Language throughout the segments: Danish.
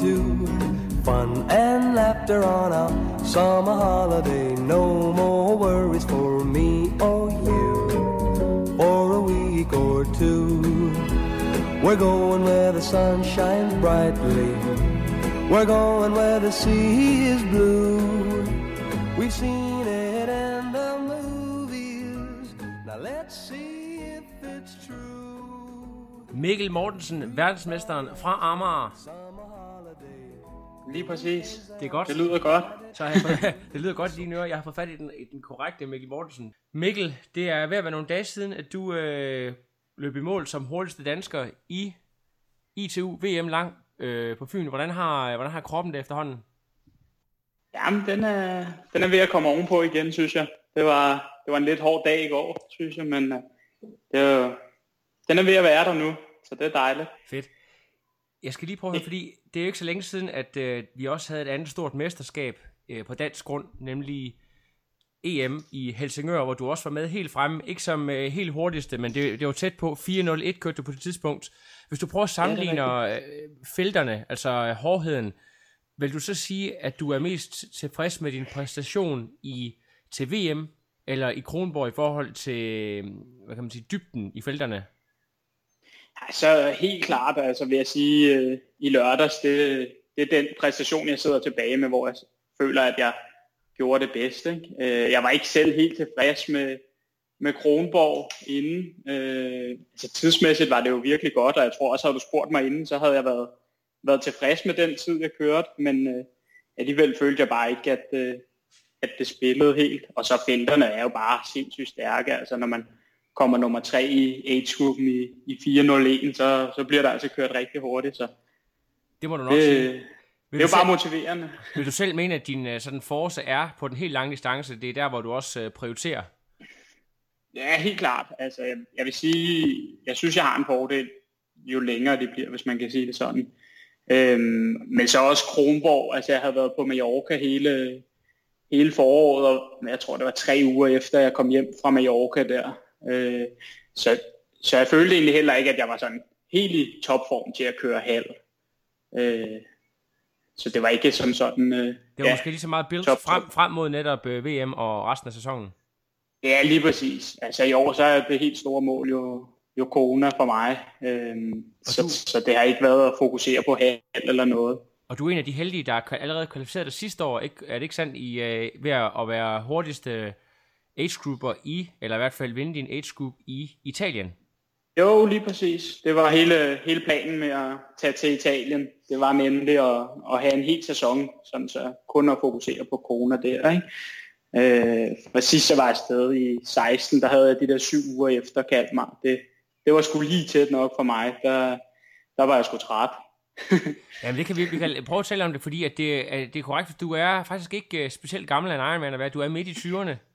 Week. Fun and laughter on our summer holiday. No more worries for me or you for a week or two. We're going where the sun shines brightly. We're going where the sea is blue. We've seen it in the movies. Now let's see if it's true. Mikkel Mortensen, verdensmesteren fra Amager. Lige præcis. Det er godt. Det lyder godt. Så har jeg fået, det lyder godt dine ører. Jeg har fået fat i den, i den korrekte Mikkel Mortensen. Mikkel, det er ved at være nogle dage siden, at du øh, løb i mål som hurtigste dansker i ITU VM lang øh, på Fyn. Hvordan har, hvordan har kroppen det efterhånden? Jamen, den er, den er ved at komme ovenpå igen, synes jeg. Det var, det var en lidt hård dag i går, synes jeg, men øh, det er, den er ved at være der nu, så det er dejligt. Fedt. Jeg skal lige prøve at høre, fordi det er jo ikke så længe siden, at øh, vi også havde et andet stort mesterskab øh, på dansk grund, nemlig EM i Helsingør, hvor du også var med helt fremme. Ikke som øh, helt hurtigste, men det, det var tæt på. 4.01 kørte du på det tidspunkt. Hvis du prøver at sammenligne øh, felterne, altså øh, hårdheden, vil du så sige, at du er mest tilfreds med din præstation i til VM, eller i Kronborg i forhold til, øh, hvad kan man sige, dybden i felterne? Altså helt klart, altså vil jeg sige, øh, i lørdags, det, det er den præstation, jeg sidder tilbage med, hvor jeg føler, at jeg gjorde det bedste. Ikke? Øh, jeg var ikke selv helt tilfreds med, med Kronborg inden. Øh, altså tidsmæssigt var det jo virkelig godt, og jeg tror også, havde du spurgt mig inden, så havde jeg været, været tilfreds med den tid, jeg kørte, men øh, alligevel følte jeg bare ikke, at, øh, at det spillede helt. Og så finterne er jo bare sindssygt stærke, altså når man kommer nummer tre i age-gruppen i, i 401, så, så bliver der altså kørt rigtig hurtigt. Så Det må du nok sige. det, det Vil er jo bare motiverende. Vil du selv mene, at din øh, sådan force er på den helt lange distance? Det er der, hvor du også øh, prioriterer. Ja, helt klart. Altså, jeg, jeg vil sige, jeg synes, jeg har en fordel, jo længere det bliver, hvis man kan sige det sådan. Øhm, men så også Kronborg. Altså, jeg havde været på Mallorca hele, hele foråret, og jeg tror, det var tre uger efter, jeg kom hjem fra Mallorca der. Øh, så, så jeg følte egentlig heller ikke, at jeg var sådan helt i topform til at køre halv. Øh, så det var ikke som sådan... Øh, Det var ja, måske lige så meget build frem, frem mod netop øh, VM og resten af sæsonen. Ja, lige præcis. Altså i år så er det helt store mål jo, jo Kona for mig. Øhm, så, du- så det har ikke været at fokusere på hal eller noget. Og du er en af de heldige, der er allerede kvalificeret dig sidste år. Ikke, er det ikke sandt i øh, ved at være hurtigste age grouper i, eller i hvert fald vinde din age group i Italien? Jo, lige præcis. Det var hele, hele planen med at tage til Italien. Det var nemlig at, at have en hel sæson, sådan så kun at fokusere på Kona der. Ikke? Øh, for sidst jeg var afsted i 16, der havde jeg de der syv uger efter Kalmar. Det, det var sgu lige tæt nok for mig. Der, der var jeg sgu træt. Jamen det kan vi, vi kan prøve at tale om det, fordi at det, at det er korrekt, at du er faktisk ikke øh, specielt gammel af en Ironman at være. Du er midt i 20'erne.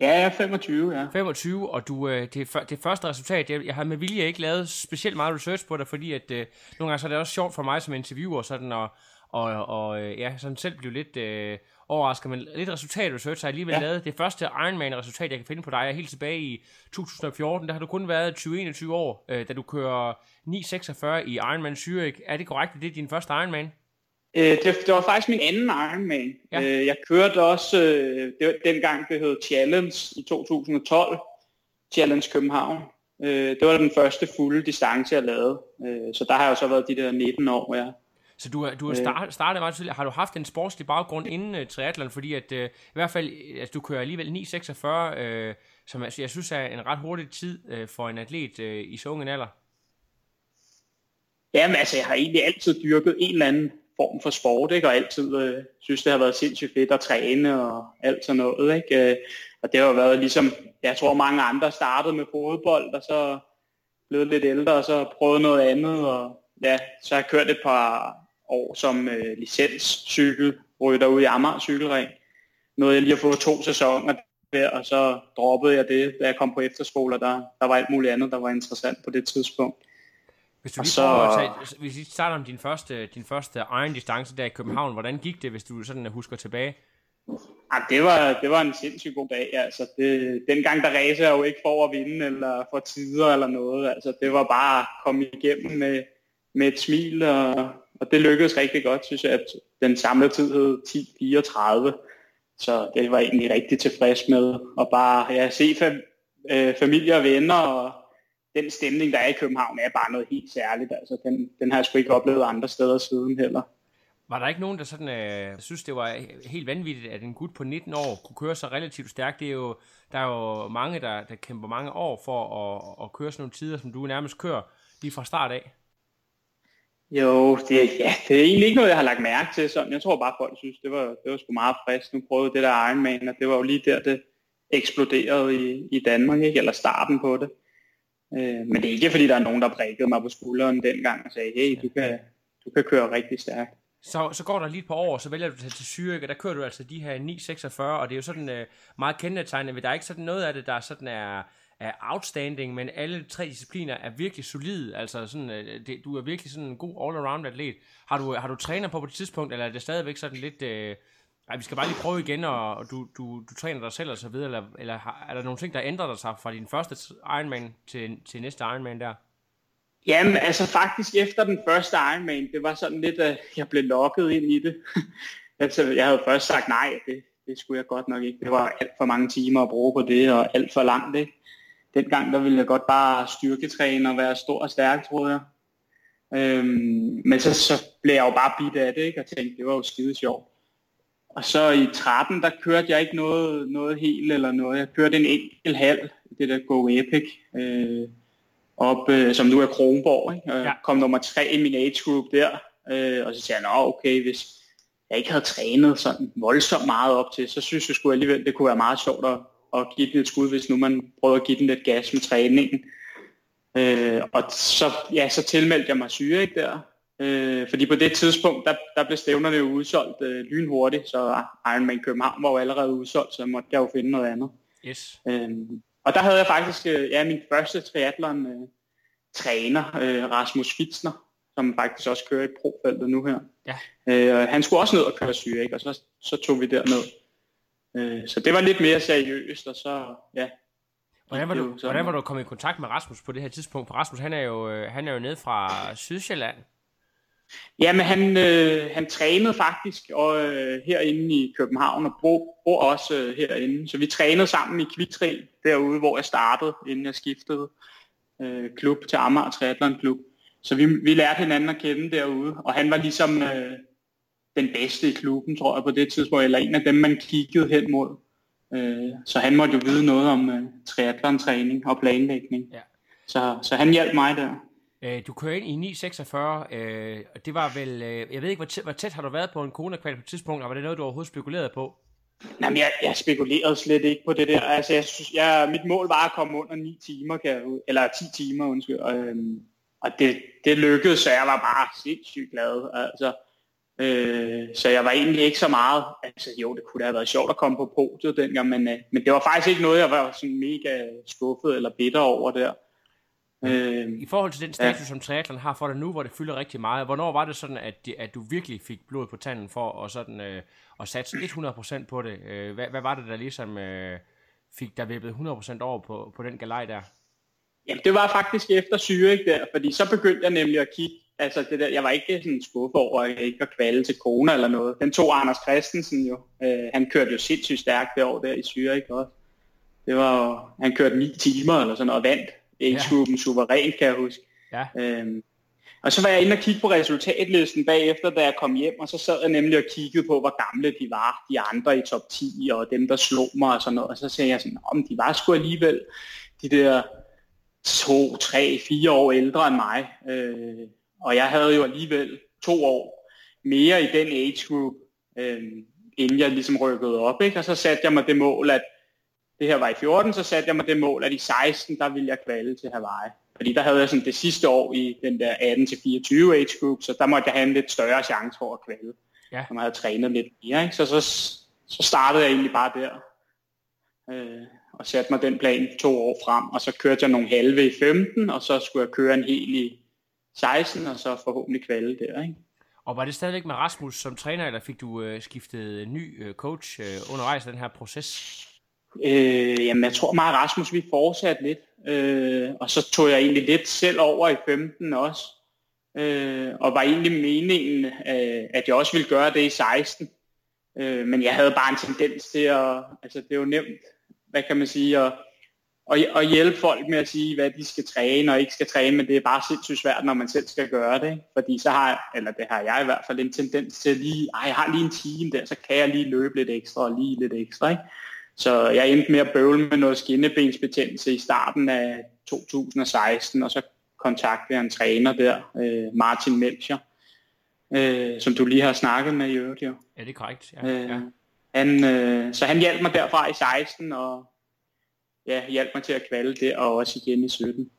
Ja, jeg er 25, ja. 25, og du, øh, det, det første resultat, jeg, jeg har med vilje ikke lavet specielt meget research på dig, fordi at øh, nogle gange så er det også sjovt for mig som interviewer sådan at og, og øh, ja, sådan selv blive lidt øh, overrasket, men lidt resultatresearch har jeg alligevel ja. Lavet. Det første Ironman-resultat, jeg kan finde på dig, er helt tilbage i 2014. Der har du kun været 20-21 år, øh, da du kører 9.46 i Ironman Zürich. Er det korrekt, at det er din første Ironman? Øh, det, det var faktisk min anden Ironman. Ja. Øh, jeg kørte også, øh, det var dengang det hed Challenge i 2012, Challenge København. Øh, det var den første fulde distance, jeg lavede. Øh, så der har jeg jo så været de der 19 år, ja. Så du, du har start, startet meget tidligt. Har du haft en sportslig baggrund inden uh, triathlon? Fordi at, uh, i hvert fald, øh, altså, du kører alligevel 9.46, uh, som altså, jeg synes er en ret hurtig tid uh, for en atlet uh, i så ung en alder. Jamen altså, jeg har egentlig altid dyrket en eller anden form for sport, ikke? og altid øh, synes, det har været sindssygt fedt at træne og alt sådan noget. Ikke? Øh, og det har jo været ligesom, jeg tror mange andre startede med fodbold, og så blev lidt ældre, og så prøvede noget andet, og ja, så har jeg kørt et par år som øh, licenscykelrytter ude i Amager Cykelring. Noget jeg lige har fået to sæsoner der, og så droppede jeg det, da jeg kom på efterskole, og der, der var alt muligt andet, der var interessant på det tidspunkt. Hvis du lige så... at tage, hvis vi starter om din første, din første egen distance der i København, hvordan gik det, hvis du sådan husker tilbage? Ja, det, var, det var en sindssygt god dag. Altså, det, dengang der racer jeg jo ikke for at vinde eller for tider eller noget. Altså, det var bare at komme igennem med, med et smil, og, og det lykkedes rigtig godt, synes jeg, at den samlede tid hed 10.34. Så det var egentlig rigtig tilfreds med. Og bare ja, se fam- øh, familie og venner, og den stemning, der er i København, er bare noget helt særligt. Altså, den, den har jeg sgu ikke oplevet andre steder siden heller. Var der ikke nogen, der sådan, øh, synes, det var helt vanvittigt, at en gut på 19 år kunne køre så relativt stærkt? Det er jo, der er jo mange, der, der kæmper mange år for at, at køre sådan nogle tider, som du nærmest kører lige fra start af. Jo, det, ja, det er egentlig ikke noget, jeg har lagt mærke til. Sådan. Jeg tror bare, folk synes, det var, det var sgu meget frisk. Nu prøvede det der Ironman, og det var jo lige der, det eksploderede i, i Danmark, ikke? eller starten på det. Øh, men det er ikke, fordi der er nogen, der prikkede mig på skulderen dengang og sagde, hey, du kan, du kan køre rigtig stærkt. Så, så går der lige et par år, så vælger du at tage til Zürich, og der kører du altså de her 9.46, og det er jo sådan øh, meget kendetegnet ved, der er ikke sådan noget af det, der sådan er, er outstanding, men alle tre discipliner er virkelig solide, altså sådan, øh, det, du er virkelig sådan en god all-around atlet. Har du, har du træner på på det tidspunkt, eller er det stadigvæk sådan lidt, øh, ej, vi skal bare lige prøve igen, og, og du, du, du træner dig selv og så videre, eller, eller har, er der nogle ting, der ændrer sig fra din første Ironman til, til næste Ironman der? Jamen, altså faktisk efter den første Ironman, det var sådan lidt, at jeg blev lokket ind i det. altså, jeg havde først sagt nej, det, det skulle jeg godt nok ikke. Det var alt for mange timer at bruge på det, og alt for langt, ikke? Dengang, der ville jeg godt bare styrketræne og være stor og stærk, tror jeg. Øhm, men så, så blev jeg jo bare bidt af det, ikke? Og tænkte, det var jo skide sjovt. Og så i 13, der kørte jeg ikke noget, noget helt eller noget. Jeg kørte en enkelt halv, det der Go Epic. Øh, op, øh, som nu er Kronborg. Ikke? Og ja. kom nummer tre i min age group der, øh, og så sagde jeg, okay, hvis jeg ikke havde trænet sådan voldsomt meget op til, så synes jeg sgu alligevel, det kunne være meget sjovt at, at give den et skud, hvis nu man prøver at give den lidt gas med træningen. Øh, og så, ja, så tilmeldte jeg mig syre ikke der, øh, fordi på det tidspunkt, der, der blev stævnerne jo udsolgt øh, lynhurtigt, så Ironman København var jo allerede udsolgt, så måtte jeg jo finde noget andet. Yes. Øh, og der havde jeg faktisk øh, ja, min første triathlon øh, træner, øh, Rasmus Fitzner, som faktisk også kører i profeltet nu her. Ja. Øh, han skulle også ned og køre syge, ikke? og så, så tog vi derned. Øh, så det var lidt mere seriøst, og så, ja. Hvordan var, du, hvordan var du kommet i kontakt med Rasmus på det her tidspunkt? For Rasmus, han er jo, øh, han er jo nede fra Sydsjælland. Jamen, han, øh, han trænede faktisk og, øh, herinde i København og bor, bor også øh, herinde. Så vi trænede sammen i Kviktri derude, hvor jeg startede, inden jeg skiftede øh, klub til Amager Triathlon Klub. Så vi, vi lærte hinanden at kende derude, og han var ligesom øh, den bedste i klubben, tror jeg, på det tidspunkt, eller en af dem, man kiggede hen mod. Øh, så han måtte jo vide noget om øh, triathlon-træning og planlægning. Ja. Så, så han hjalp mig der. Øh, du kører ind i 9.46, øh, det var vel, øh, jeg ved ikke, hvor tæt, hvor tæt har du været på en kona på et tidspunkt, og var det noget, du overhovedet spekulerede på? Jamen, jeg, jeg spekulerede slet ikke på det der. Altså, jeg synes, jeg, mit mål var at komme under 9 timer, kan jeg, eller 10 timer, undskyld. Og, øhm, og det, det lykkedes, så jeg var bare sindssygt glad. Altså, øh, så jeg var egentlig ikke så meget, altså jo, det kunne have været sjovt at komme på podiet dengang, men, øh, men det var faktisk ikke noget, jeg var sådan mega skuffet eller bitter over der. Øh, I forhold til den status, ja. som triathlon har for dig nu, hvor det fylder rigtig meget, hvornår var det sådan, at, at du virkelig fik blod på tanden for at, sådan, øh, at satse 100% på det? Øh, hvad, hvad var det, der ligesom øh, fik dig vippet 100% over på, på den galej der? Jamen, det var faktisk efter Zürich der, fordi så begyndte jeg nemlig at kigge, altså det der, jeg var ikke sådan skuffet over, at jeg ikke var kvalde til Kona eller noget. Den tog Anders Christensen jo. Øh, han kørte jo sindssygt stærkt det år der i Zürich også. Det var, han kørte 9 timer eller sådan noget, og vandt age-gruppen ja. suverænt, kan jeg huske. Ja. Øhm, og så var jeg inde og kigge på resultatlisten bagefter, da jeg kom hjem, og så sad jeg nemlig og kiggede på, hvor gamle de var, de andre i top 10, og dem, der slog mig og sådan noget. Og så sagde jeg sådan, om de var sgu alligevel de der to, tre, fire år ældre end mig. Øh, og jeg havde jo alligevel to år mere i den age group, øh, inden jeg ligesom rykkede op. Ikke? Og så satte jeg mig det mål, at det her var i 14, så satte jeg mig det mål, at i 16, der ville jeg kvalde til Hawaii. Fordi der havde jeg sådan det sidste år i den der 18-24 age group, så der måtte jeg have en lidt større chance for at kvalde. Ja. Som jeg havde trænet lidt mere. Ikke? Så, så, så startede jeg egentlig bare der. Øh, og satte mig den plan to år frem, og så kørte jeg nogle halve i 15, og så skulle jeg køre en hel i 16, og så forhåbentlig kvalde der. Ikke? Og var det stadigvæk med Rasmus som træner, eller fik du øh, skiftet ny øh, coach øh, undervejs i den her proces? Øh, jamen, jeg tror meget Rasmus, vi fortsatte lidt. Øh, og så tog jeg egentlig lidt selv over i 15 også. Øh, og var egentlig meningen, øh, at jeg også ville gøre det i 16. Øh, men jeg havde bare en tendens til at, altså det er jo nemt, hvad kan man sige, at, at, at hjælpe folk med at sige, hvad de skal træne og ikke skal træne, men det er bare sindssygt svært, når man selv skal gøre det. Ikke? Fordi så har eller det har jeg i hvert fald en tendens til lige, ej, jeg har lige en time der, så kan jeg lige løbe lidt ekstra og lige lidt ekstra. Ikke? Så jeg endte med at bøvle med noget skinnebensbetændelse i starten af 2016, og så kontaktede jeg en træner der, øh, Martin Melcher, øh, som du lige har snakket med i øvrigt jo. Ja, det er korrekt. Ja, øh, ja. Han, øh, så han hjalp mig derfra i 16, og ja, hjalp mig til at kvalde det, og også igen i 17.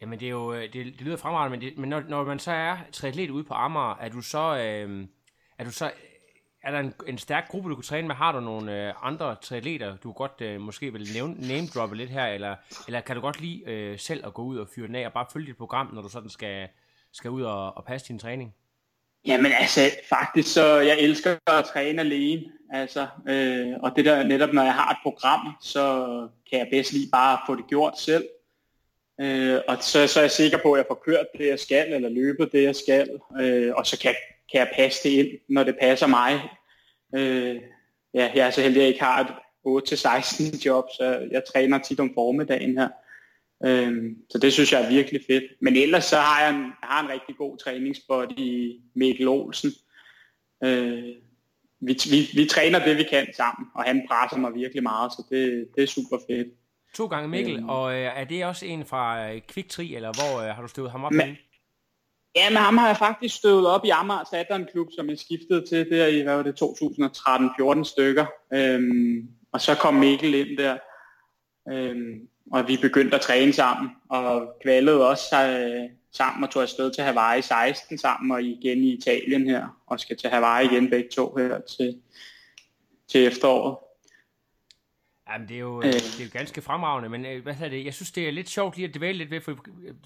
Jamen det er jo, øh, det, det lyder fremragende, men, det, men når, når man så er triatlet ude på Amager, er du så, øh, er du så er der en, en stærk gruppe, du kunne træne med? Har du nogle øh, andre triatleter, du godt øh, måske vil nævne, name droppe lidt her, eller, eller kan du godt lide øh, selv at gå ud og fyre den af, og bare følge dit program, når du sådan skal, skal ud og, og passe din træning? Jamen altså, faktisk så, jeg elsker at træne alene, altså, øh, og det der netop, når jeg har et program, så kan jeg bedst lige bare få det gjort selv, øh, og så, så er jeg sikker på, at jeg får kørt det, jeg skal, eller løbet det, jeg skal, øh, og så kan, kan jeg passe det ind, når det passer mig. Øh, ja, jeg er så heldig, at jeg ikke har et 8-16 job, så jeg træner tit om formiddagen her. Øhm, så det synes jeg er virkelig fedt. Men ellers så har jeg en, jeg har en rigtig god træningsbot i Mikkel Olsen. Øh, vi, vi, vi træner det, vi kan sammen, og han presser mig virkelig meget, så det, det er super fedt. To gange Mikkel, øhm, og øh, er det også en fra øh, Kviktri, eller hvor øh, har du støvet ham op? Men, ja, men ham har jeg faktisk støvet op i Amager Saturn Klub, som jeg skiftede til der i, hvad var det, 2013-14 stykker. Øhm, og så kom Mikkel ind der. Øhm, og vi begyndte at træne sammen, og kvalede også øh, sammen og tog afsted til Hawaii 16 sammen, og igen i Italien her, og skal til Hawaii igen begge to her til, til efteråret. Jamen, det er jo, øh. det er jo ganske fremragende, men øh, hvad det? jeg synes, det er lidt sjovt lige at dvæle lidt ved, for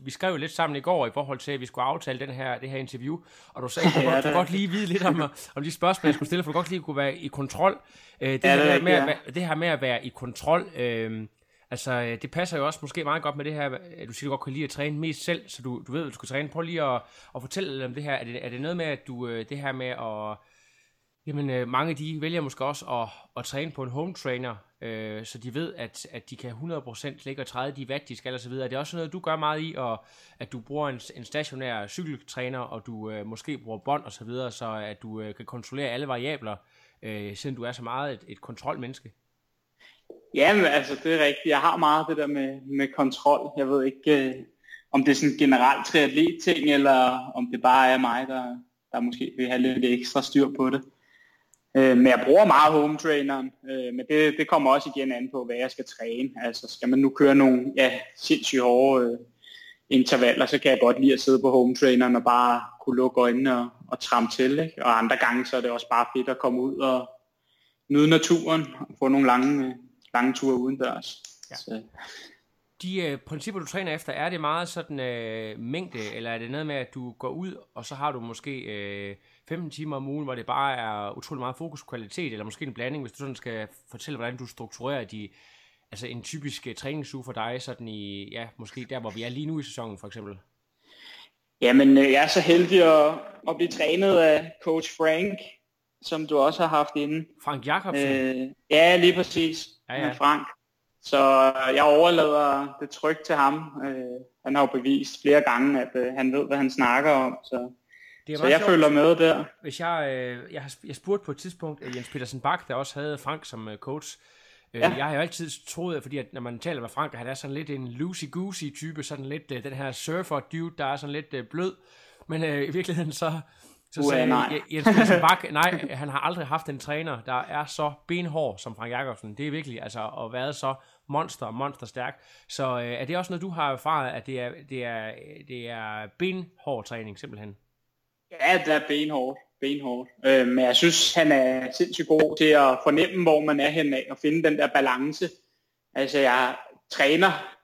vi skrev jo lidt sammen i går i forhold til, at vi skulle aftale den her, det her interview, og du sagde, at du ja, godt, du godt lige vide lidt om, om de spørgsmål, jeg skulle stille, for du godt lige kunne være i kontrol. Øh, det, ja, her det, med, ja. at, det her med at være i kontrol, øh, Altså, øh, det passer jo også måske meget godt med det her, at du siger, du godt kan lide at træne mest selv, så du, du ved, at du skal træne. Prøv lige at, at fortælle om det her. Er det, er det noget med, at du, øh, det her med at, jamen øh, mange de vælger måske også at, at træne på en home trainer, øh, så de ved, at, at de kan 100% ligge og træde de vægt, de skal og så videre. Er det også noget, du gør meget i, og at du bruger en, en stationær cykeltræner, og du øh, måske bruger bånd og så videre, så at du øh, kan kontrollere alle variabler, øh, siden du er så meget et, et kontrolmenneske? Ja, men altså det er rigtigt. Jeg har meget det der med, med kontrol. Jeg ved ikke, øh, om det er sådan en generelt triatlet-ting, eller om det bare er mig, der, der måske vil have lidt ekstra styr på det. Øh, men jeg bruger meget home traineren, øh, men det, det kommer også igen an på, hvad jeg skal træne. Altså skal man nu køre nogle ja, sindssygt hårde øh, intervaller, så kan jeg godt lide at sidde på home traineren og bare kunne lukke øjnene og, og trampe til. Ikke? Og andre gange så er det også bare fedt at komme ud og nyde naturen og få nogle lange, lange ture udendørs. Ja. Så. De øh, principper, du træner efter, er det meget sådan øh, mængde, eller er det noget med, at du går ud, og så har du måske øh, 15 timer om ugen, hvor det bare er utrolig meget fokus på kvalitet, eller måske en blanding, hvis du sådan skal fortælle, hvordan du strukturerer de, altså en typisk uh, træningsuge for dig, sådan i, ja, måske der, hvor vi er lige nu i sæsonen, for eksempel? Jamen, øh, jeg er så heldig at, at blive trænet af coach Frank, som du også har haft inde. Frank Jacobsen? Øh, ja, lige præcis. Ja, ja. Frank. Så jeg overlader det tryk til ham. Øh, han har jo bevist flere gange, at øh, han ved, hvad han snakker om. Så, det så jeg sjovt. følger med der. Hvis jeg, øh, jeg, har, jeg spurgte på et tidspunkt at Jens Petersen Bak, der også havde Frank som øh, coach. Øh, ja. Jeg har jo altid troet, fordi at når man taler med Frank, han er sådan lidt en loosey-goosey type, sådan lidt øh, den her surfer dude, der er sådan lidt øh, blød. Men øh, i virkeligheden så Så Uha, sagde nej. Je- Jens Nielsen Bak, nej, han har aldrig haft en træner, der er så benhård som Frank Jakobsen. Det er virkelig, altså, at være så monster, monster stærk. Så øh, er det også noget, du har erfaret, at det er, det er, det er benhård træning, simpelthen? Ja, det er benhårdt. benhårdt. Øh, men jeg synes, han er sindssygt god til at fornemme, hvor man er henne og finde den der balance. Altså, jeg træner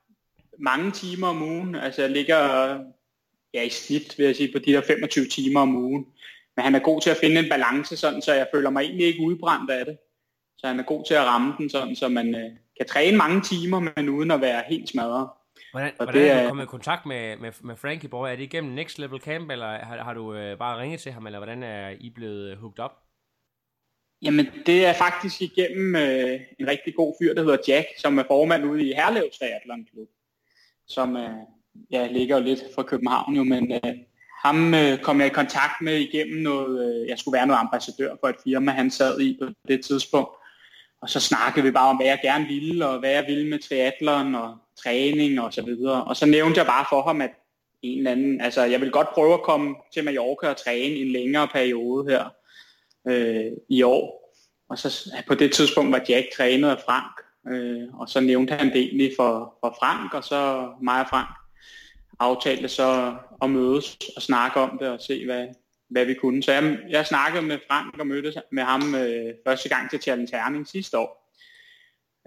mange timer om ugen. Altså, jeg ligger ja, i snit, vil jeg sige, på de der 25 timer om ugen. Men han er god til at finde en balance, sådan, så jeg føler mig egentlig ikke udbrændt af det. Så han er god til at ramme den, sådan, så man øh, kan træne mange timer, men uden at være helt smadret. Hvordan, Og hvordan det er du kommet i kontakt med, med, med Frankie Boy? Er det igennem Next Level Camp, eller har, har du øh, bare ringet til ham, eller hvordan er I blevet øh, hooked up? Jamen, det er faktisk igennem øh, en rigtig god fyr, der hedder Jack, som er formand ude i Herlev Triathlon Klub, som øh, ja, ligger jo lidt fra København jo, men øh, ham øh, kom jeg i kontakt med igennem noget, øh, jeg skulle være noget ambassadør for et firma, han sad i på det tidspunkt. Og så snakkede vi bare om, hvad jeg gerne ville, og hvad jeg ville med triatleren, og træning og så videre. Og så nævnte jeg bare for ham, at en eller anden, altså jeg vil godt prøve at komme til Mallorca og træne i en længere periode her øh, i år. Og så på det tidspunkt var Jack trænet af Frank, øh, og så nævnte han det egentlig for, for Frank, og så mig og Frank aftalte så at mødes og snakke om det og se, hvad, hvad vi kunne. Så jeg, jeg snakkede med Frank og mødtes med ham øh, første gang til Challenge Herning sidste år.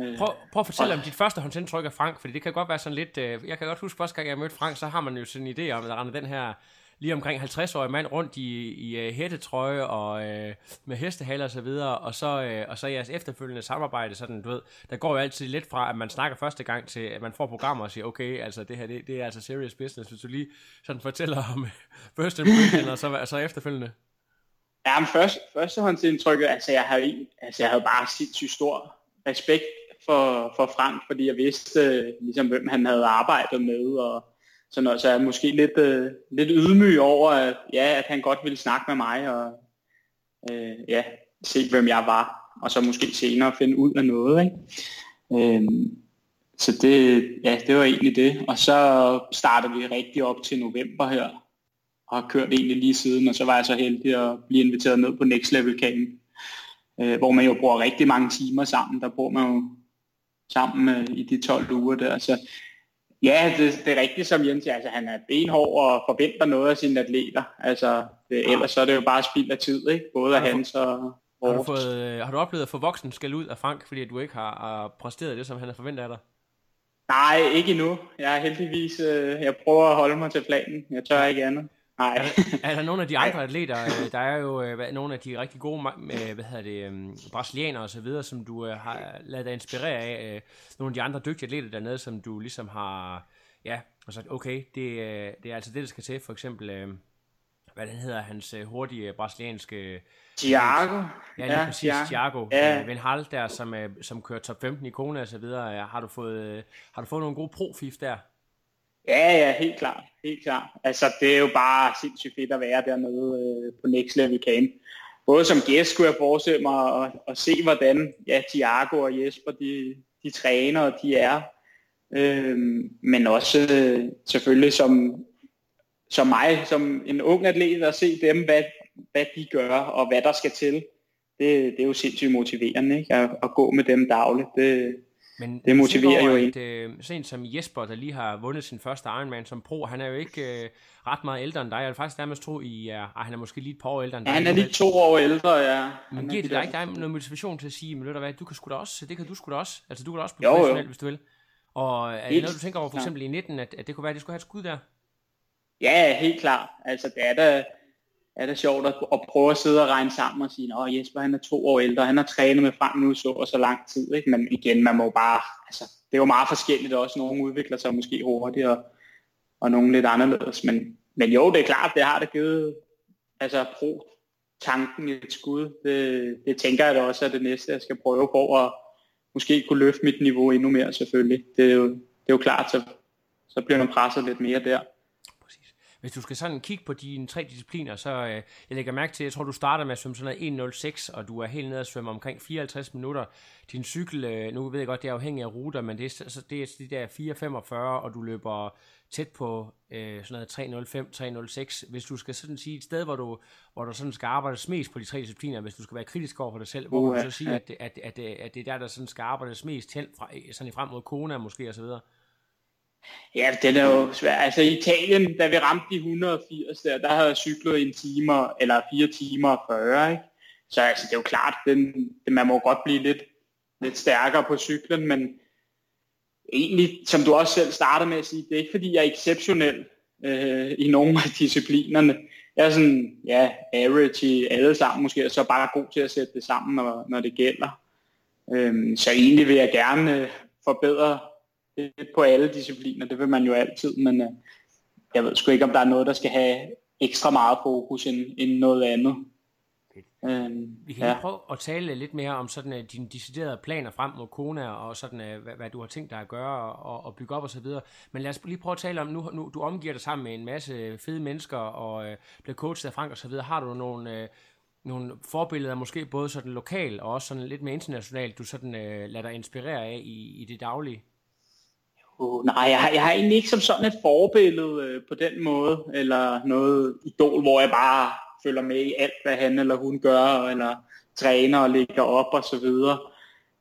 Øh, Prøv, prøv at fortælle Og- om dit første håndsindtryk af Frank, fordi det kan godt være sådan lidt... Øh, jeg kan godt huske, første gang jeg mødte Frank, så har man jo sådan en idé om, at der render den her lige omkring 50-årig mand rundt i, i øh, hættetrøje og øh, med hestehaler og så videre, og så, øh, og så jeres efterfølgende samarbejde, sådan, du ved, der går jo altid lidt fra, at man snakker første gang til, at man får programmer og siger, okay, altså det her, det, det er altså serious business, hvis du lige sådan fortæller om øh, first impression, og så, og så efterfølgende. Ja, men først, førstehåndsindtrykket, altså jeg havde, altså jeg havde bare sindssygt stor respekt for, for Frank, fordi jeg vidste øh, ligesom, hvem han havde arbejdet med, og sådan noget, så jeg er måske lidt, øh, lidt ydmyg over, at, ja, at han godt ville snakke med mig, og øh, ja, se hvem jeg var, og så måske senere finde ud af noget, ikke? Øh, så det, ja, det var egentlig det, og så startede vi rigtig op til november her, og har kørt egentlig lige siden, og så var jeg så heldig at blive inviteret ned på Next Level Camp, øh, hvor man jo bruger rigtig mange timer sammen. Der bor man jo sammen øh, i de 12 uger der. Så ja, det, det er rigtigt som Jens siger, altså han er benhård og forventer noget af sine atleter. Altså det, ellers så er det jo bare spild af tid, ikke? Både af hans og Har du, fået, øh, har du oplevet at få voksen skal ud af Frank, fordi du ikke har, har præsteret det, som han har forventet af dig? Nej, ikke endnu. Jeg er heldigvis, øh, jeg prøver at holde mig til planen. Jeg tør ikke andet. Nej. Er der nogle af de andre atleter, øh, der er jo øh, hvad- nogle af de rigtig gode, øh, hvad hedder det, øh, brasilianere og så videre, som du har ladet dig inspirere af, nogle af de andre dygtige atleter dernede, som du ligesom har, ja, og sagt, okay, det, det er altså det, der skal til, for eksempel, hvad den hedder, hans hurtige brasilianske, Thiago. ja, lige ja, præcis, Thiago. Thiago, Ja. øh, Venhal der, som, som kører top 15 i Kona og så videre, har du fået, har du fået nogle gode profif der? Ja, ja, helt klart. Helt klart. Altså, det er jo bare sindssygt fedt at være dernede øh, på Next Level Camp. Både som gæst skulle jeg forestille mig og, og se, hvordan ja, Thiago og Jesper, de, de træner, og de er. Øhm, men også øh, selvfølgelig som, som mig, som en ung atlet, at se dem, hvad, hvad de gør, og hvad der skal til. Det, det er jo sindssygt motiverende, ikke? At, at gå med dem dagligt. Det, men Det motiverer over, jo at, øh, en som Jesper, der lige har vundet sin første Ironman som pro, han er jo ikke øh, ret meget ældre end dig. Jeg vil faktisk nærmest tro, I er, ej, han er måske lige et par år ældre end ja, dig. han er lige to år ældre, ja. Men Han er giver det de dig ikke dig noget motivation til at sige, men ved du hvad, du kan sgu da også, det kan du sgu da også. Altså du kan da også Jo, blive jo. professionel, hvis du vil. Og er det noget, du tænker over for eksempel i 19, at, at det kunne være, at det skulle have et skud der? Ja, helt klart. Altså, det er da, er det sjovt at, at prøve at sidde og regne sammen og sige, at Jesper han er to år ældre, han har trænet med Frank nu så og så lang tid. Ikke? Men igen, man må bare, altså, det er jo meget forskelligt også. Nogle udvikler sig måske hurtigere, og nogle lidt anderledes. Men, men jo, det er klart, det har det givet altså, pro tanken et skud. Det, det tænker jeg da også er det næste, jeg skal prøve på at måske kunne løfte mit niveau endnu mere selvfølgelig. Det er jo, det er jo klart, så, så bliver man presset lidt mere der. Hvis du skal sådan kigge på dine tre discipliner, så øh, jeg lægger mærke til, jeg tror, du starter med at svømme sådan noget 1.06, og du er helt nede at svømme omkring 54 minutter. Din cykel, øh, nu ved jeg godt, det er afhængig af ruter, men det er, så det er de der 4.45, og du løber tæt på øh, sådan noget 3.05, 3.06. Hvis du skal sådan sige et sted, hvor du, hvor du sådan skal arbejdes mest på de tre discipliner, hvis du skal være kritisk over for dig selv, hvor uh, du så sige, at, at, at, at, det er der, der sådan skal arbejdes mest hen fra, sådan frem mod Kona måske videre? Ja, det er jo svært. Altså i Italien, da vi ramte de 180 der, der havde jeg cyklet en time, eller fire timer og 40, ikke? Så altså, det er jo klart, den, det, man må godt blive lidt, lidt stærkere på cyklen, men egentlig, som du også selv startede med at sige, det er ikke fordi, jeg er exceptionel øh, i nogle af disciplinerne. Jeg er sådan, ja, average i alle sammen måske, og så bare god til at sætte det sammen, når, når det gælder. Øhm, så egentlig vil jeg gerne øh, forbedre på alle discipliner, det vil man jo altid, men øh, jeg ved sgu ikke, om der er noget, der skal have ekstra meget fokus end, end noget andet. Øhm, Vi kan ja. prøve at tale lidt mere om sådan uh, dine deciderede planer frem mod Kona, og sådan, uh, hvad, hvad du har tænkt dig at gøre og, og bygge op og så videre. Men lad os lige prøve at tale om, nu, nu du omgiver dig sammen med en masse fede mennesker, og uh, bliver coachet af Frank og så videre. Har du nogle, uh, nogle forbilleder, måske både sådan lokalt og også sådan lidt mere internationalt, du sådan uh, lader dig inspirere af i, i det daglige? Uh, nej, jeg har, jeg har egentlig ikke som sådan et forbillede øh, på den måde, eller noget idol, hvor jeg bare følger med i alt, hvad han eller hun gør, eller træner og ligger op og så videre.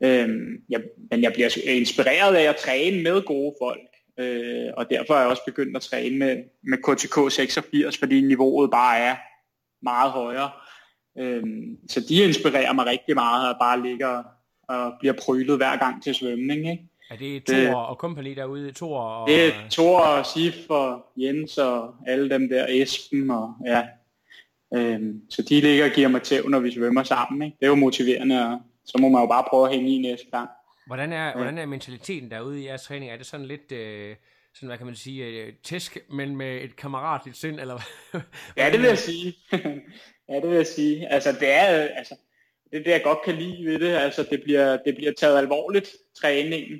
Øhm, jeg, men jeg bliver inspireret af at træne med gode folk, øh, og derfor er jeg også begyndt at træne med, med KTK 86, fordi niveauet bare er meget højere. Øhm, så de inspirerer mig rigtig meget, at bare ligger og bliver prylet hver gang til svømning. Ikke? Er det Thor og company derude? Thor og... Det er Thor og Sif og Jens og alle dem der, Esben og ja. Øhm, så de ligger og giver mig tæv, når vi svømmer sammen. Ikke? Det er jo motiverende, og så må man jo bare prøve at hænge i næste gang. Hvordan er, ja. hvordan er mentaliteten derude i jeres træning? Er det sådan lidt... Øh sådan, hvad kan man sige, øh, tæsk, men med et kammeratligt sind, eller Ja, det vil jeg sige. ja, det vil jeg sige. Altså, det er, altså, det er det, jeg godt kan lide ved det. Altså, det bliver, det bliver taget alvorligt, træningen.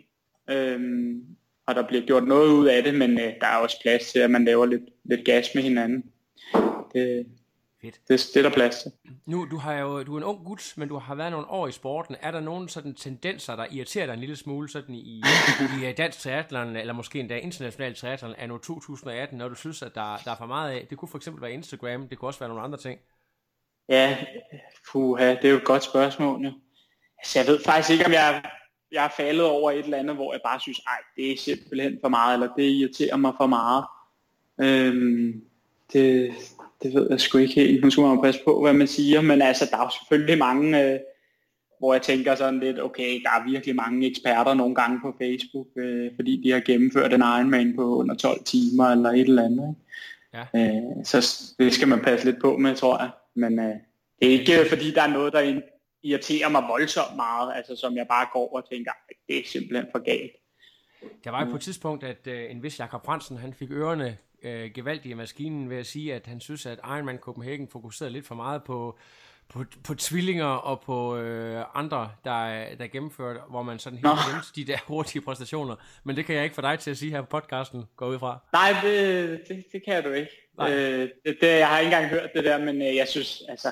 Øhm, og der bliver gjort noget ud af det, men øh, der er også plads til, at man laver lidt, lidt gas med hinanden. Det, Fedt. Det, det er der plads til. Nu, du, har jo, du er en ung gut, men du har været nogle år i sporten. Er der nogle sådan tendenser, der irriterer dig en lille smule sådan i, i øh, dansk triathlon, eller måske endda international triathlon af 2018, når du synes, at der, der er for meget af? Det kunne for eksempel være Instagram, det kunne også være nogle andre ting. Ja, puha, det er jo et godt spørgsmål. Jo. Altså, jeg ved faktisk ikke, om jeg jeg er faldet over et eller andet, hvor jeg bare synes, ej, det er simpelthen for meget, eller det irriterer mig for meget. Øhm, det, det ved jeg sgu ikke helt. Nu skal man passe på, hvad man siger, men altså, der er jo selvfølgelig mange, øh, hvor jeg tænker sådan lidt, okay, der er virkelig mange eksperter nogle gange på Facebook, øh, fordi de har gennemført en Ironman på under 12 timer, eller et eller andet. Ikke? Ja. Øh, så det skal man passe lidt på med, tror jeg. Men øh, det er ikke, fordi der er noget, der irriterer mig voldsomt meget, altså som jeg bare går og tænker, det er simpelthen for galt. Der var jo på et tidspunkt, at øh, en vis Jakob Fransen, han fik ørerne øh, gevaldigt i maskinen ved at sige, at han synes, at Ironman Copenhagen fokuserede lidt for meget på, på, på tvillinger og på øh, andre, der, der gennemførte, hvor man sådan helt glemte de der hurtige præstationer. Men det kan jeg ikke få dig til at sige her på podcasten, går ud fra. Nej, det, det, det kan du ikke. Øh, det, det, jeg har ikke engang hørt det der, men øh, jeg synes, altså,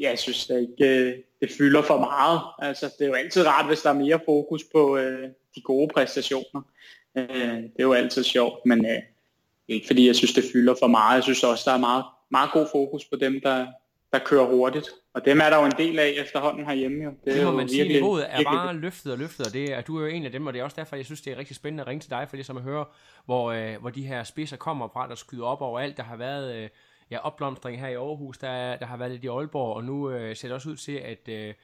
jeg synes det ikke, øh, det fylder for meget. Altså, det er jo altid rart, hvis der er mere fokus på øh, de gode præstationer. Øh, det er jo altid sjovt, men øh, ikke fordi jeg synes, det fylder for meget. Jeg synes også, der er meget, meget god fokus på dem, der, der kører hurtigt. Og dem er der jo en del af efterhånden herhjemme. Jo. Det, det må man sige, virkelig, niveauet er bare løftet og løftet, og det er, du er jo en af dem, og det er også derfor, jeg synes, det er rigtig spændende at ringe til dig, for det som at høre, hvor, øh, hvor de her spidser kommer fra, der skyder op over alt. Der har været øh, ja, opblomstring her i Aarhus, der, der har været lidt i Aalborg, og nu øh, ser det også ud til, at øh,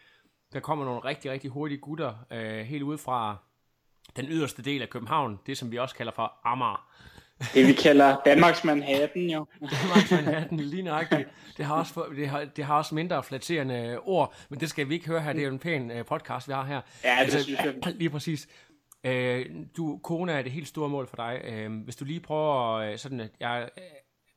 der kommer nogle rigtig, rigtig hurtige gutter øh, helt ud fra den yderste del af København, det som vi også kalder for Amager. Det vi kalder Danmarks Manhattan jo. Danmarks Manhattan, lige nøjagtigt. Det har, også, det, har, det har også mindre flatterende ord, men det skal vi ikke høre her. Det er jo en pæn uh, podcast, vi har her. Ja, det altså, synes jeg. Lige præcis. Uh, du, kone er det helt store mål for dig. Uh, hvis du lige prøver uh, sådan, at jeg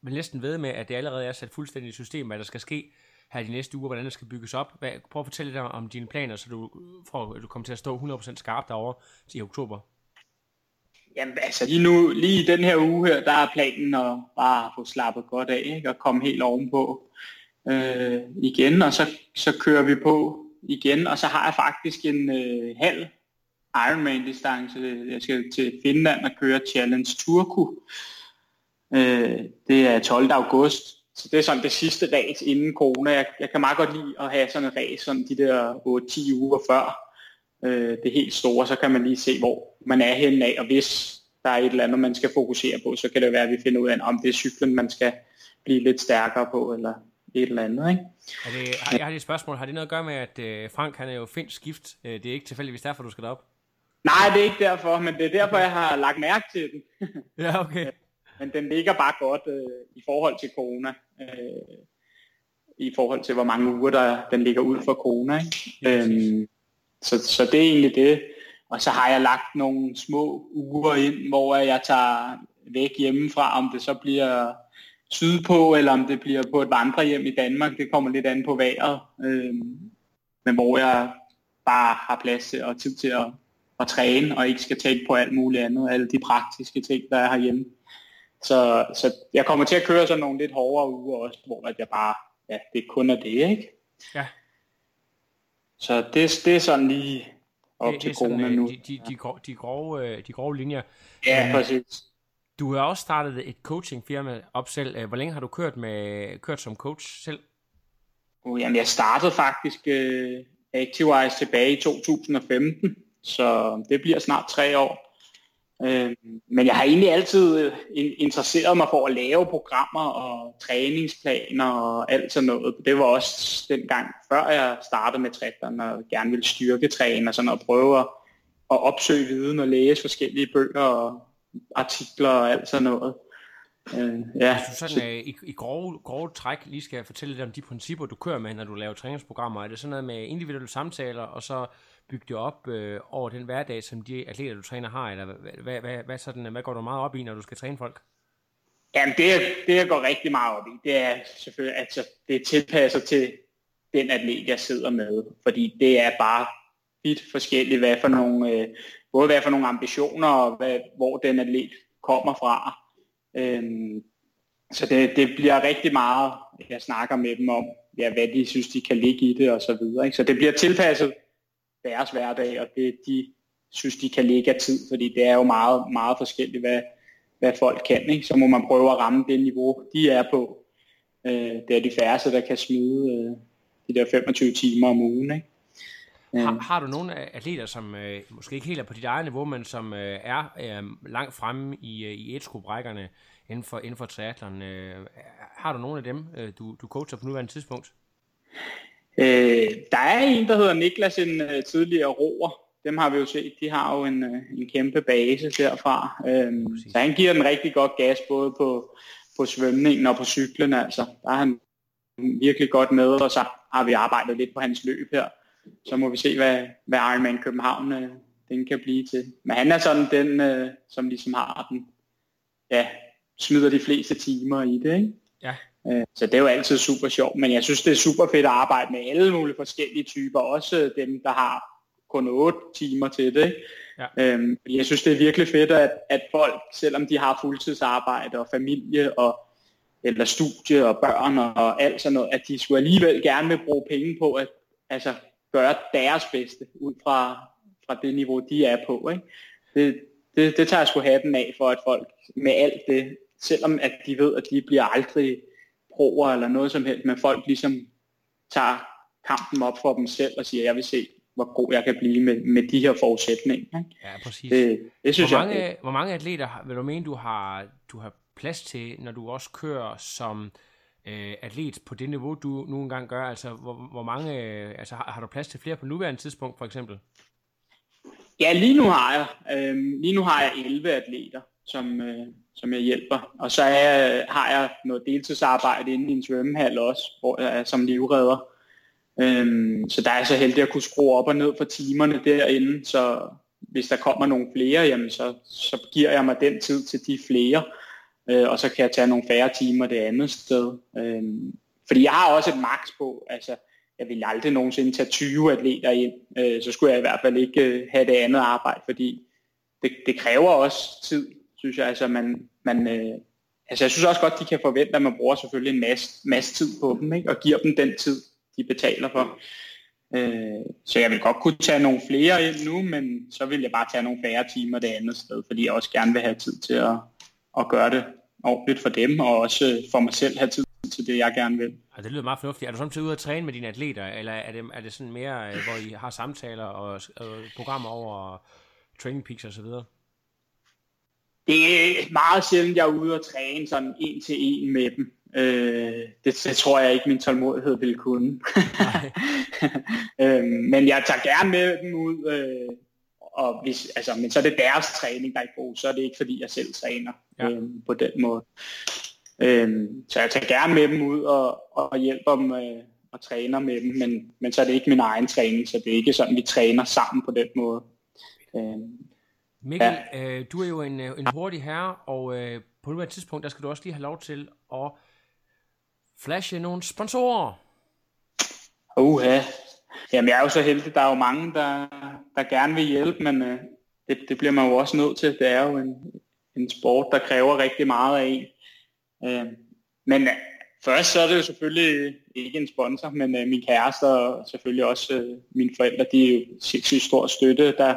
vil næsten ved med, at det allerede er sat fuldstændig i system, hvad der skal ske her de næste uger, hvordan det skal bygges op. Hvad, prøv at fortælle lidt om dine planer, så du, for, at du kommer til at stå 100% skarp derovre i oktober. Jamen altså lige nu, lige i den her uge her, der er planen at bare få slappet godt af, ikke? og komme helt ovenpå øh, igen, og så, så kører vi på igen, og så har jeg faktisk en øh, halv Ironman-distance. Jeg skal til Finland og køre Challenge Turku. Øh, det er 12. august, så det er sådan det sidste race inden corona. Jeg, jeg kan meget godt lide at have sådan en race sådan de der 8-10 uger før øh, det helt store, så kan man lige se, hvor man er henne af, og hvis der er et eller andet, man skal fokusere på, så kan det være, at vi finder ud af, om det er cyklen, man skal blive lidt stærkere på, eller et eller andet. Ikke? Er det, har, jeg har et spørgsmål. Har det noget at gøre med, at øh, Frank han er jo finsk skift? Øh, det er ikke tilfældigvis derfor, du skal derop? Nej, det er ikke derfor, men det er derfor, jeg har lagt mærke til den. ja, okay. Men den ligger bare godt øh, i forhold til corona. Øh, I forhold til, hvor mange uger der, den ligger ud for corona. Ikke? Øhm, så, så det er egentlig det. Og så har jeg lagt nogle små uger ind, hvor jeg tager væk hjemmefra, om det så bliver sydpå, eller om det bliver på et vandrehjem i Danmark. Det kommer lidt an på vejret. Øhm, men hvor jeg bare har plads til og tid til at, at træne, og ikke skal tænke på alt muligt andet, alle de praktiske ting, der er herhjemme. Så, så jeg kommer til at køre sådan nogle lidt hårdere uger også, hvor at jeg bare, ja, det kun er det, ikke? Ja. Så det, det er sådan lige op det, til corona øh, nu. De, de, de, grove, de, grove, øh, de grove linjer. Ja, øh, præcis. Du har også startet et coachingfirma op selv. Hvor længe har du kørt med kørt som coach selv? Uh, jamen, jeg startede faktisk uh, ActiveWise tilbage i 2015, så det bliver snart tre år. Øh, men jeg har egentlig altid øh, interesseret mig for at lave programmer og træningsplaner og alt sådan noget. Det var også dengang, før jeg startede med trætteren og gerne ville styrketræne og sådan noget, og prøve at, at opsøge viden og læse forskellige bøger og artikler og alt sådan noget. Øh, ja. Hvis du sådan øh, i, i grove, grove træk lige skal fortælle lidt om de principper, du kører med, når du laver træningsprogrammer, er det sådan noget med individuelle samtaler, og så bygge det op øh, over den hverdag, som de atleter, du træner, har? Eller hvad, hvad, hvad, sådan, hvad går du meget op i, når du skal træne folk? Jamen, det, det jeg går rigtig meget op i, det er selvfølgelig, at altså, det tilpasser til den atlet, jeg sidder med. Fordi det er bare vidt forskelligt, hvad for nogle, øh, både hvad for nogle ambitioner, og hvad, hvor den atlet kommer fra. Øhm, så det, det bliver rigtig meget, jeg snakker med dem om, ja, hvad de synes, de kan ligge i det og så videre. Ikke? Så det bliver tilpasset deres hverdag, og det de synes, de kan ligge af tid, fordi det er jo meget, meget forskelligt, hvad, hvad folk kan. Ikke? Så må man prøve at ramme det niveau, de er på. Øh, det er de færreste, der kan smide øh, de der 25 timer om ugen. Ikke? Har, øh. har du nogle atleter, som øh, måske ikke helt er på dit eget niveau, men som øh, er øh, langt fremme i, øh, i etskobrækkerne inden for, inden for triathlon? Øh, har du nogle af dem, øh, du, du coacher på nuværende tidspunkt? Øh, der er en, der hedder Niklas, en uh, tidligere roer. Dem har vi jo set. De har jo en, uh, en kæmpe base derfra. Øh, så han giver den rigtig godt gas, både på, på svømningen og på cyklen. Altså. Der er han virkelig godt med, og så har vi arbejdet lidt på hans løb her. Så må vi se, hvad, hvad Ironman København uh, den kan blive til. Men han er sådan den, uh, som ligesom har den, ja, smider de fleste timer i det, ikke? Ja. Øh, så det er jo altid super sjovt, men jeg synes, det er super fedt at arbejde med alle mulige forskellige typer, også dem, der har kun 8 timer til det. Ja. Øhm, jeg synes, det er virkelig fedt, at, at folk, selvom de har fuldtidsarbejde og familie og eller studie og børn og alt sådan noget, at de skulle alligevel gerne vil bruge penge på at altså, gøre deres bedste ud fra, fra det niveau, de er på. Ikke? Det, det, det tager jeg sgu hatten af for, at folk med alt det, selvom at de ved, at de bliver aldrig proer eller noget som helst, men folk ligesom tager kampen op for dem selv og siger, jeg vil se, hvor god jeg kan blive med, med de her forudsætninger. Ja, præcis. Det, det synes hvor, mange, jeg, hvor mange atleter vil du mene, du har, du har plads til, når du også kører som øh, atlet på det niveau, du nu engang gør? Altså, hvor, hvor mange, øh, altså, har, har du plads til flere på nuværende tidspunkt, for eksempel? Ja, lige nu har jeg. Øh, lige nu har jeg 11 atleter, som, øh, som jeg hjælper. Og så er, har jeg noget deltidsarbejde inde i en svømmehal også, hvor jeg er som livredder. Øhm, så der er jeg så heldig at kunne skrue op og ned for timerne derinde, så hvis der kommer nogle flere, jamen så, så giver jeg mig den tid til de flere, øh, og så kan jeg tage nogle færre timer det andet sted. Øhm, fordi jeg har også et maks på, altså jeg vil aldrig nogensinde tage 20 atleter ind, øh, så skulle jeg i hvert fald ikke øh, have det andet arbejde, fordi det, det kræver også tid, synes jeg. Altså, man, man, øh, altså, jeg synes også godt, de kan forvente, at man bruger selvfølgelig en masse, masse tid på dem, ikke? og giver dem den tid, de betaler for. Øh, så jeg vil godt kunne tage nogle flere ind nu, men så vil jeg bare tage nogle færre timer det andet sted, fordi jeg også gerne vil have tid til at, at gøre det ordentligt for dem, og også øh, for mig selv have tid til det, jeg gerne vil. Og det lyder meget fornuftigt. Er du samtidig ude at træne med dine atleter, eller er det, er det sådan mere, øh, hvor I har samtaler og, og programmer over training peaks og så videre? Det er meget sjældent, jeg er ude og træne sådan en til en med dem. Øh, det, det tror jeg ikke, min tålmodighed ville kunne. øh, men jeg tager gerne med dem ud, øh, og hvis, altså, men så er det deres træning, der er god, så er det ikke fordi, jeg selv træner ja. øh, på den måde. Øh, så jeg tager gerne med dem ud og, og hjælper dem øh, og træner med dem, men, men så er det ikke min egen træning, så det er ikke sådan, vi træner sammen på den måde. Øh, Mikkel, ja. øh, du er jo en, øh, en hurtig herre, og øh, på nuværende tidspunkt, der skal du også lige have lov til at flashe nogle sponsorer. Uha. Jamen, jeg er jo så heldig. Der er jo mange, der, der gerne vil hjælpe, men øh, det, det bliver man jo også nødt til. Det er jo en, en sport, der kræver rigtig meget af en. Øh, men øh, først så er det jo selvfølgelig ikke en sponsor, men øh, min kæreste og selvfølgelig også øh, mine forældre, de er jo sindssygt stor støtte, der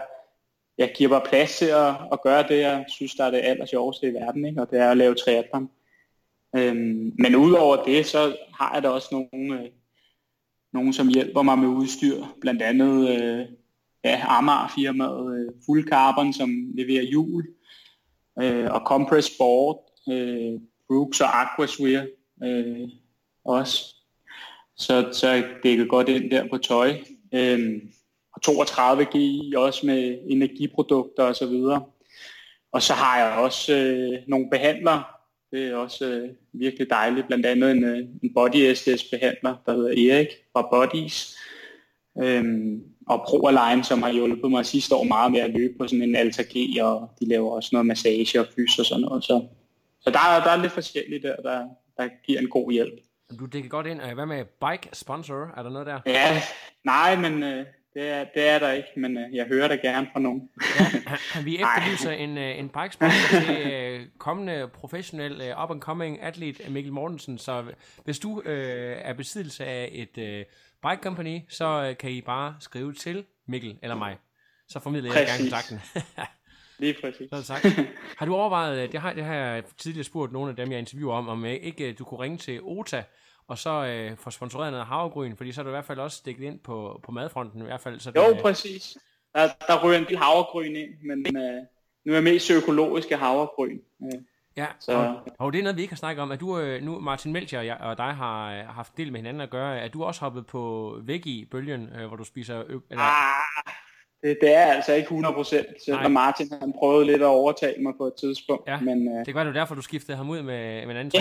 jeg giver bare plads til at, at gøre det, jeg synes, der er det aller sjoveste i verden, ikke? og det er at lave triathlon. Øhm, men udover det, så har jeg da også nogle, øh, nogen, som hjælper mig med udstyr. Blandt andet øh, ja, Amager-firmaet øh, Full Carbon, som leverer hjul, øh, og Compress Sport, øh, Brooks og Aquaswear øh, også. Så, så det kan godt ind der på tøj. Øh, og 32G også med energiprodukter osv. Og, og så har jeg også øh, nogle behandlere, det er også øh, virkelig dejligt. Blandt andet en, øh, en Body SS behandler, der hedder Erik fra Bodies. Øhm, og ProAlign, som har hjulpet mig sidste år meget med at løbe på sådan en Alta G, og de laver også noget massage og fys og sådan noget. Så, så der, er, der er lidt forskelligt der, der, der giver en god hjælp. Du dækker godt ind. Hvad med bike sponsor? Er der noget der? Ja, nej, men øh, det er, det er der ikke, men øh, jeg hører det gerne fra nogen. ja, vi efterlyser en, øh, en bikesponsor til øh, kommende professionel øh, up-and-coming atlet Mikkel Mortensen, så hvis du øh, er besiddelse af et øh, bike company, så øh, kan I bare skrive til Mikkel eller mig. Så formidler jeg gerne kontakten. Lige præcis. Så tak. Har du overvejet, øh, det har, det har jeg tidligere spurgt nogle af dem, jeg interviewer om, om ikke du kunne ringe til OTA, og så øh, få sponsoreret noget havregryn, fordi så er du i hvert fald også stikket ind på, på madfronten i hvert fald. Så det, jo, øh, præcis. Der, der ryger en del havregryn ind, men øh, nu er jeg mest økologiske havregryn. Øh. Ja, så. Og, og det er noget, vi ikke har snakket om. At du, øh, nu Martin Melcher og, jeg, og dig har øh, haft del med hinanden at gøre. at du også hoppet på veggie-bølgen, øh, hvor du spiser... Ø- eller... Ah, det, det er altså ikke 100%, selvom Martin han prøvede lidt at overtale mig på et tidspunkt. Ja, men, uh... det var jo derfor, du skiftede ham ud med, med en anden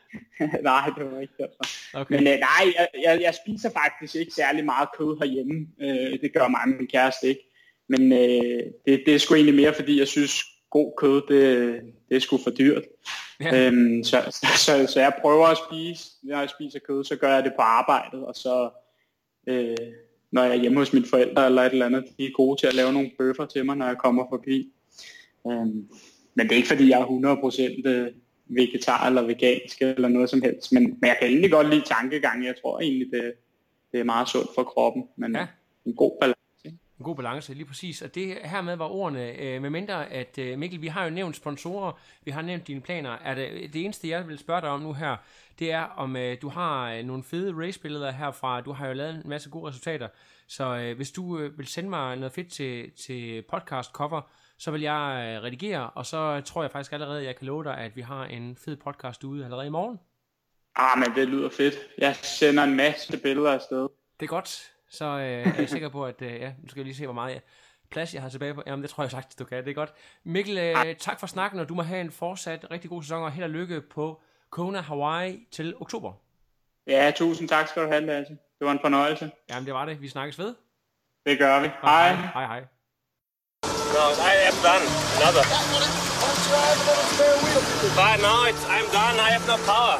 Nej, det var ikke derfor. Okay. Men uh, nej, jeg, jeg, jeg spiser faktisk ikke særlig meget kød herhjemme. Uh, det gør mig og min kæreste ikke. Men uh, det, det er sgu egentlig mere, fordi jeg synes, god kød, det, det er sgu for dyrt. Ja. Um, så, så, så, så jeg prøver at spise, når jeg spiser kød, så gør jeg det på arbejdet, og så... Uh, når jeg er hjemme hos mine forældre eller et eller andet, de er gode til at lave nogle bøffer til mig, når jeg kommer forbi. Øhm, men det er ikke fordi, jeg er 100% øh, vegetar eller vegansk eller noget som helst. Men, men jeg kan egentlig godt lide tankegang. Jeg tror egentlig, det, det er meget sundt for kroppen. Men ja. en god. En god balance, lige præcis. Og det her med var ordene, øh, med mindre at, øh, Mikkel, vi har jo nævnt sponsorer, vi har nævnt dine planer. Er det, det eneste, jeg vil spørge dig om nu her, det er, om øh, du har øh, nogle fede race-billeder herfra. Du har jo lavet en masse gode resultater. Så øh, hvis du øh, vil sende mig noget fedt til, til podcast cover, så vil jeg øh, redigere, og så tror jeg faktisk allerede, at jeg kan love dig, at vi har en fed podcast ude allerede i morgen. Ah, men det lyder fedt. Jeg sender en masse billeder afsted. Det er godt. Så øh, er jeg sikker på, at øh, ja, nu skal jeg lige se, hvor meget jeg, plads jeg har tilbage på. Jamen, det tror jeg sagt, du kan. Det er godt. Mikkel, øh, tak for snakken, og du må have en fortsat rigtig god sæson, og held og lykke på Kona, Hawaii til oktober. Ja, tusind tak skal du have, Lasse. Det var en fornøjelse. Jamen, det var det. Vi snakkes ved. Det gør vi. Hej. Hej, hej. No, I am done. Another. But now it's, I'm done. I have no power.